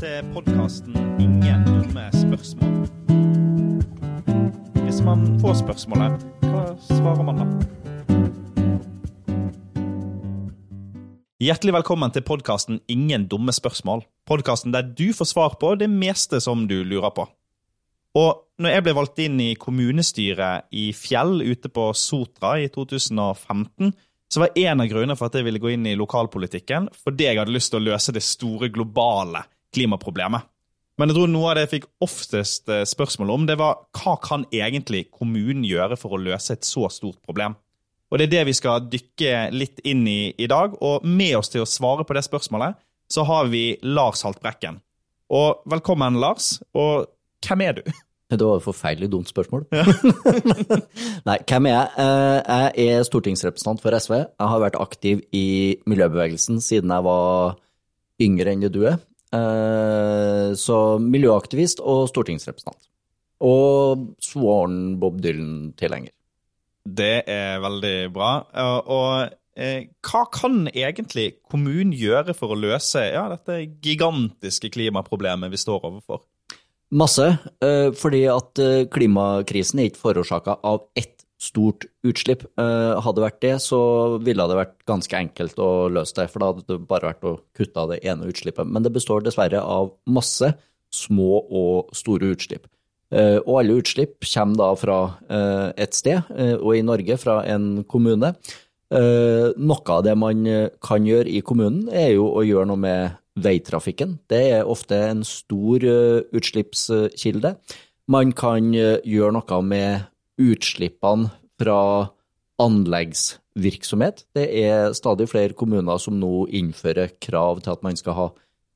til podkasten 'Ingen dumme spørsmål'. Hvis man får spørsmålet, hva svarer man da? Hjertelig velkommen til podkasten 'Ingen dumme spørsmål'. Podkasten der du får svar på det meste som du lurer på. Og når jeg ble valgt inn i kommunestyret i Fjell ute på Sotra i 2015, så var en av grunnene for at jeg ville gå inn i lokalpolitikken fordi jeg hadde lyst til å løse det store globale klimaproblemet. Men jeg tror noe av det jeg fikk oftest eh, spørsmål om, det var hva kan egentlig kommunen gjøre for å løse et så stort problem? Og Det er det vi skal dykke litt inn i i dag. Og med oss til å svare på det spørsmålet, så har vi Lars Haltbrekken. Og velkommen, Lars. Og hvem er du? Det var et forferdelig dumt spørsmål. Ja. Nei, hvem er jeg? Eh, jeg er stortingsrepresentant for SV. Jeg har vært aktiv i miljøbevegelsen siden jeg var yngre enn det du er. Eh, så miljøaktivist og stortingsrepresentant. Og svoren Bob Dylan-tilhenger. Det er veldig bra. Og eh, hva kan egentlig kommunen gjøre for å løse ja, dette gigantiske klimaproblemet vi står overfor? Masse, eh, fordi at eh, klimakrisen er ikke forårsaka av ett stort utslipp. Eh, hadde det vært det, så ville det vært ganske enkelt å løse det, for da hadde det bare vært å kutte av det ene utslippet. Men det består dessverre av masse små og store utslipp. Og alle utslipp kommer da fra et sted, og i Norge fra en kommune. Noe av det man kan gjøre i kommunen, er jo å gjøre noe med veitrafikken. Det er ofte en stor eh, utslippskilde. Man kan eh, gjøre noe med utslippene fra anleggsvirksomhet. Det er stadig flere kommuner som nå innfører krav til at man skal ha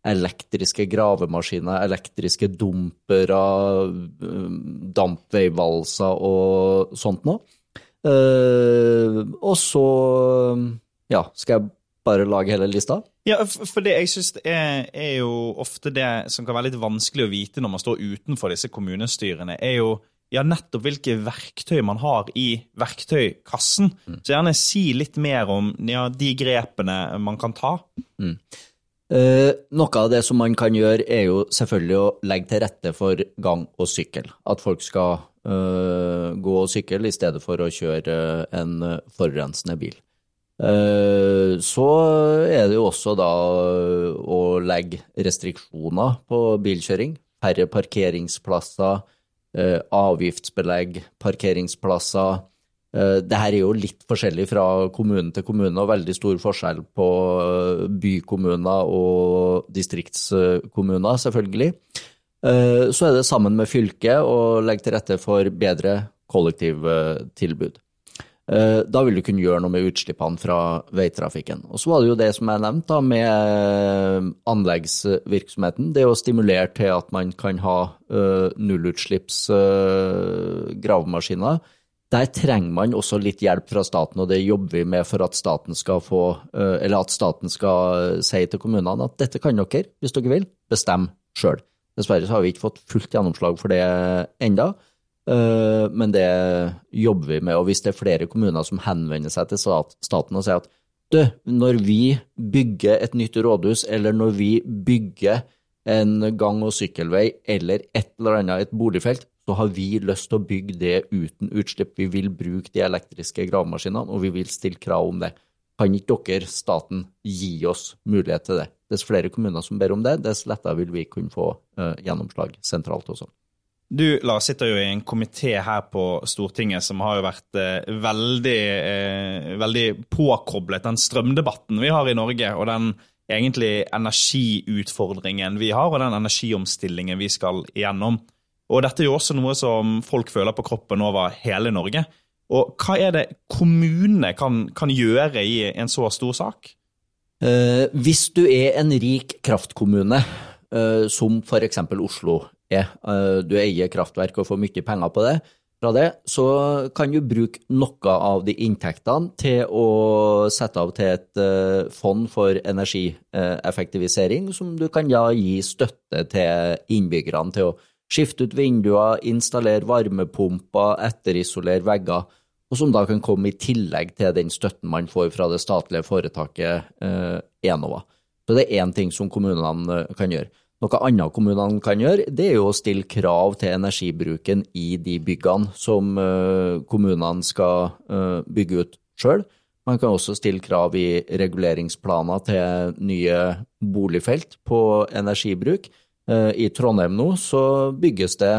elektriske gravemaskiner, elektriske dumpere, eh, dampveivalser og sånt noe. Og så ja, skal jeg bare lage hele lista? Ja, for det jeg syns er, er, jo ofte det som kan være litt vanskelig å vite når man står utenfor disse kommunestyrene, er jo ja, nettopp hvilke verktøy man har i verktøykassen. Mm. Så gjerne si litt mer om ja, de grepene man kan ta. Mm. Eh, noe av det som man kan gjøre, er jo selvfølgelig å legge til rette for gang og sykkel. At folk skal eh, gå og sykle i stedet for å kjøre en forurensende bil. Eh, så er det jo også da å legge restriksjoner på bilkjøring. Færre parkeringsplasser, eh, avgiftsbelegg parkeringsplasser. Eh, det her er jo litt forskjellig fra kommune til kommune, og veldig stor forskjell på bykommuner og distriktskommuner, selvfølgelig. Så er det sammen med fylket å legge til rette for bedre kollektivtilbud. Eh, da vil du kunne gjøre noe med utslippene fra veitrafikken. Og så var det jo det som jeg nevnte med eh, anleggsvirksomheten. Det å stimulere til at man kan ha uh, nullutslipps uh, gravemaskiner. Der trenger man også litt hjelp fra staten, og det jobber vi med for at staten skal få, eller at staten skal si til kommunene at dette kan dere, hvis dere vil, bestemme sjøl. Dessverre har vi ikke fått fullt gjennomslag for det enda. Eh, men det jobber vi med. Og hvis det er flere kommuner som henvender seg til staten og sier at du, når vi bygger et nytt rådhus, eller når vi bygger en gang- og sykkelvei eller et eller annet, et boligfelt, så har vi lyst til å bygge det uten utslipp. Vi vil bruke de elektriske gravemaskinene, og vi vil stille krav om det. Kan ikke dere, staten, gi oss mulighet til det? Dess flere kommuner som ber om det, dess lettere vil vi kunne få uh, gjennomslag sentralt også. Du Lars, sitter jo i en komité her på Stortinget som har jo vært eh, veldig, eh, veldig påkoblet den strømdebatten vi har i Norge, og den egentlig energiutfordringen vi har, og den energiomstillingen vi skal igjennom. Og dette er jo også noe som folk føler på kroppen over hele Norge. Og hva er det kommunene kan, kan gjøre i en så stor sak? Eh, hvis du er en rik kraftkommune, eh, som f.eks. Oslo er, eh, du eier kraftverk og får mye penger på det, fra det, så kan du bruke noe av de inntektene til å sette av til et eh, fond for energieffektivisering, som du kan da gi støtte til innbyggerne til å skifte ut vinduer, installere varmepumper, etterisolere vegger, og som da kan komme i tillegg til den støtten man får fra det statlige foretaket eh, Enova. Så det er én ting som kommunene kan gjøre. Noe annet kommunene kan gjøre, det er jo å stille krav til energibruken i de byggene som kommunene skal bygge ut sjøl. Man kan også stille krav i reguleringsplaner til nye boligfelt på energibruk. I Trondheim nå så bygges det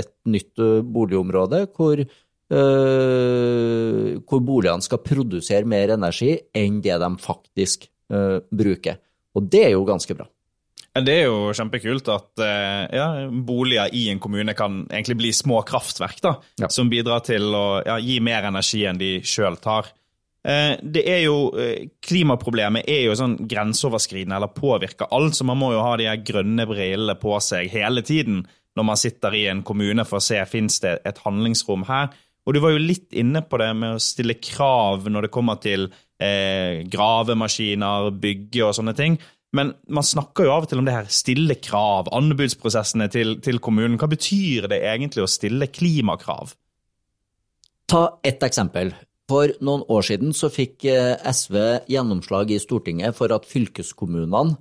et nytt boligområde hvor hvor boligene skal produsere mer energi enn det de faktisk bruker. Og det er jo ganske bra. Det er jo kjempekult at uh, ja, boliger i en kommune kan egentlig bli små kraftverk da, ja. som bidrar til å ja, gi mer energi enn de sjøl tar. Det er jo, Klimaproblemet er jo sånn grenseoverskridende eller påvirker alt, så man må jo ha de grønne brillene på seg hele tiden når man sitter i en kommune for å se om det et handlingsrom her. Og du var jo litt inne på det med å stille krav når det kommer til eh, gravemaskiner, bygge og sånne ting. Men man snakker jo av og til om det her stille krav, anbudsprosessene til, til kommunen. Hva betyr det egentlig å stille klimakrav? Ta ett eksempel. For noen år siden så fikk eh, SV gjennomslag i Stortinget for at fylkeskommunene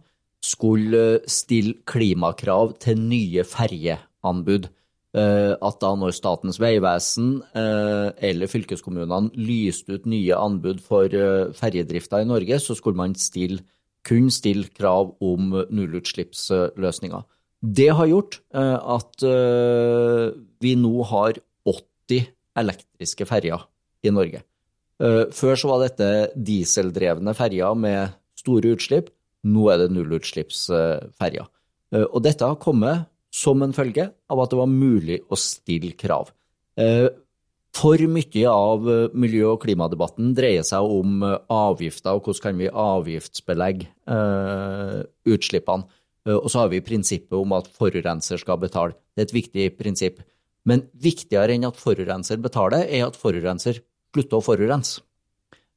skulle stille klimakrav til nye ferjeanbud. Eh, at da når Statens vegvesen eh, eller fylkeskommunene lyste ut nye anbud for eh, ferjedrifta i Norge, så skulle man stille, kun stille krav om nullutslippsløsninger. Det har gjort at vi nå har 80 elektriske ferjer i Norge. Før så var dette dieseldrevne ferjer med store utslipp. Nå er det nullutslippsferjer. Og dette har kommet som en følge av at det var mulig å stille krav. Eh, for mye av eh, miljø- og klimadebatten dreier seg om eh, avgifter og hvordan kan vi avgiftsbelegge utslippene. Og så har vi prinsippet om at forurenser skal betale. Det er et viktig prinsipp. Men viktigere enn at forurenser betaler, er at forurenser slutter å forurense.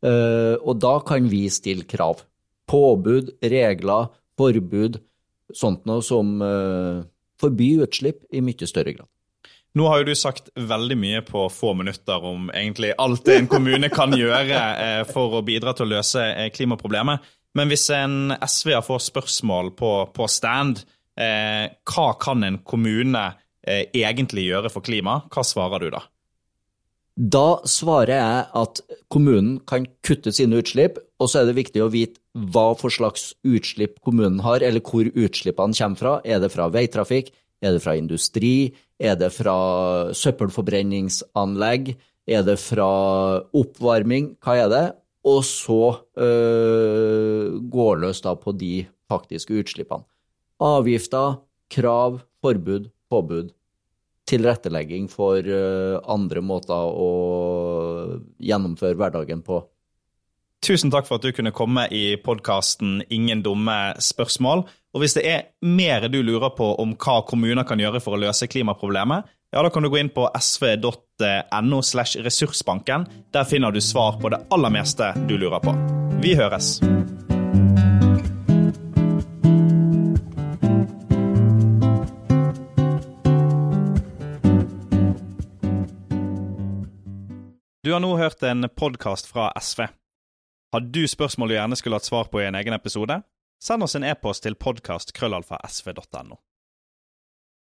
Og da kan vi stille krav. Påbud, regler, forbud, sånt noe som forby utslipp i mye større grad. Nå har jo du sagt veldig mye på få minutter om egentlig alt det en kommune kan gjøre eh, for å bidra til å løse eh, klimaproblemet. Men hvis en SV-er får spørsmål på, på stand, eh, hva kan en kommune eh, egentlig gjøre for klima, hva svarer du da? Da svarer jeg at kommunen kan kutte sine utslipp, og så er det viktig å vite hva for slags utslipp kommunen har, eller hvor utslippene kommer fra. Er det fra veitrafikk? Er det fra industri? Er det fra søppelforbrenningsanlegg? Er det fra oppvarming? Hva er det? Og så øh, går løs da på de faktiske utslippene. Avgifter, krav, forbud, påbud. Tilrettelegging for øh, andre måter å gjennomføre hverdagen på. Tusen takk for at du kunne komme i podkasten Ingen dumme spørsmål. Og hvis det er mer du lurer på om hva kommuner kan gjøre for å løse klimaproblemet, ja, da kan du gå inn på sv.no slash ressursbanken. Der finner du svar på det aller meste du lurer på. Vi høres. Du har nå hørt en podkast fra SV. Har du spørsmål du gjerne skulle hatt svar på i en egen episode? Send oss en e-post til podkastkrøllalfa.sv.no.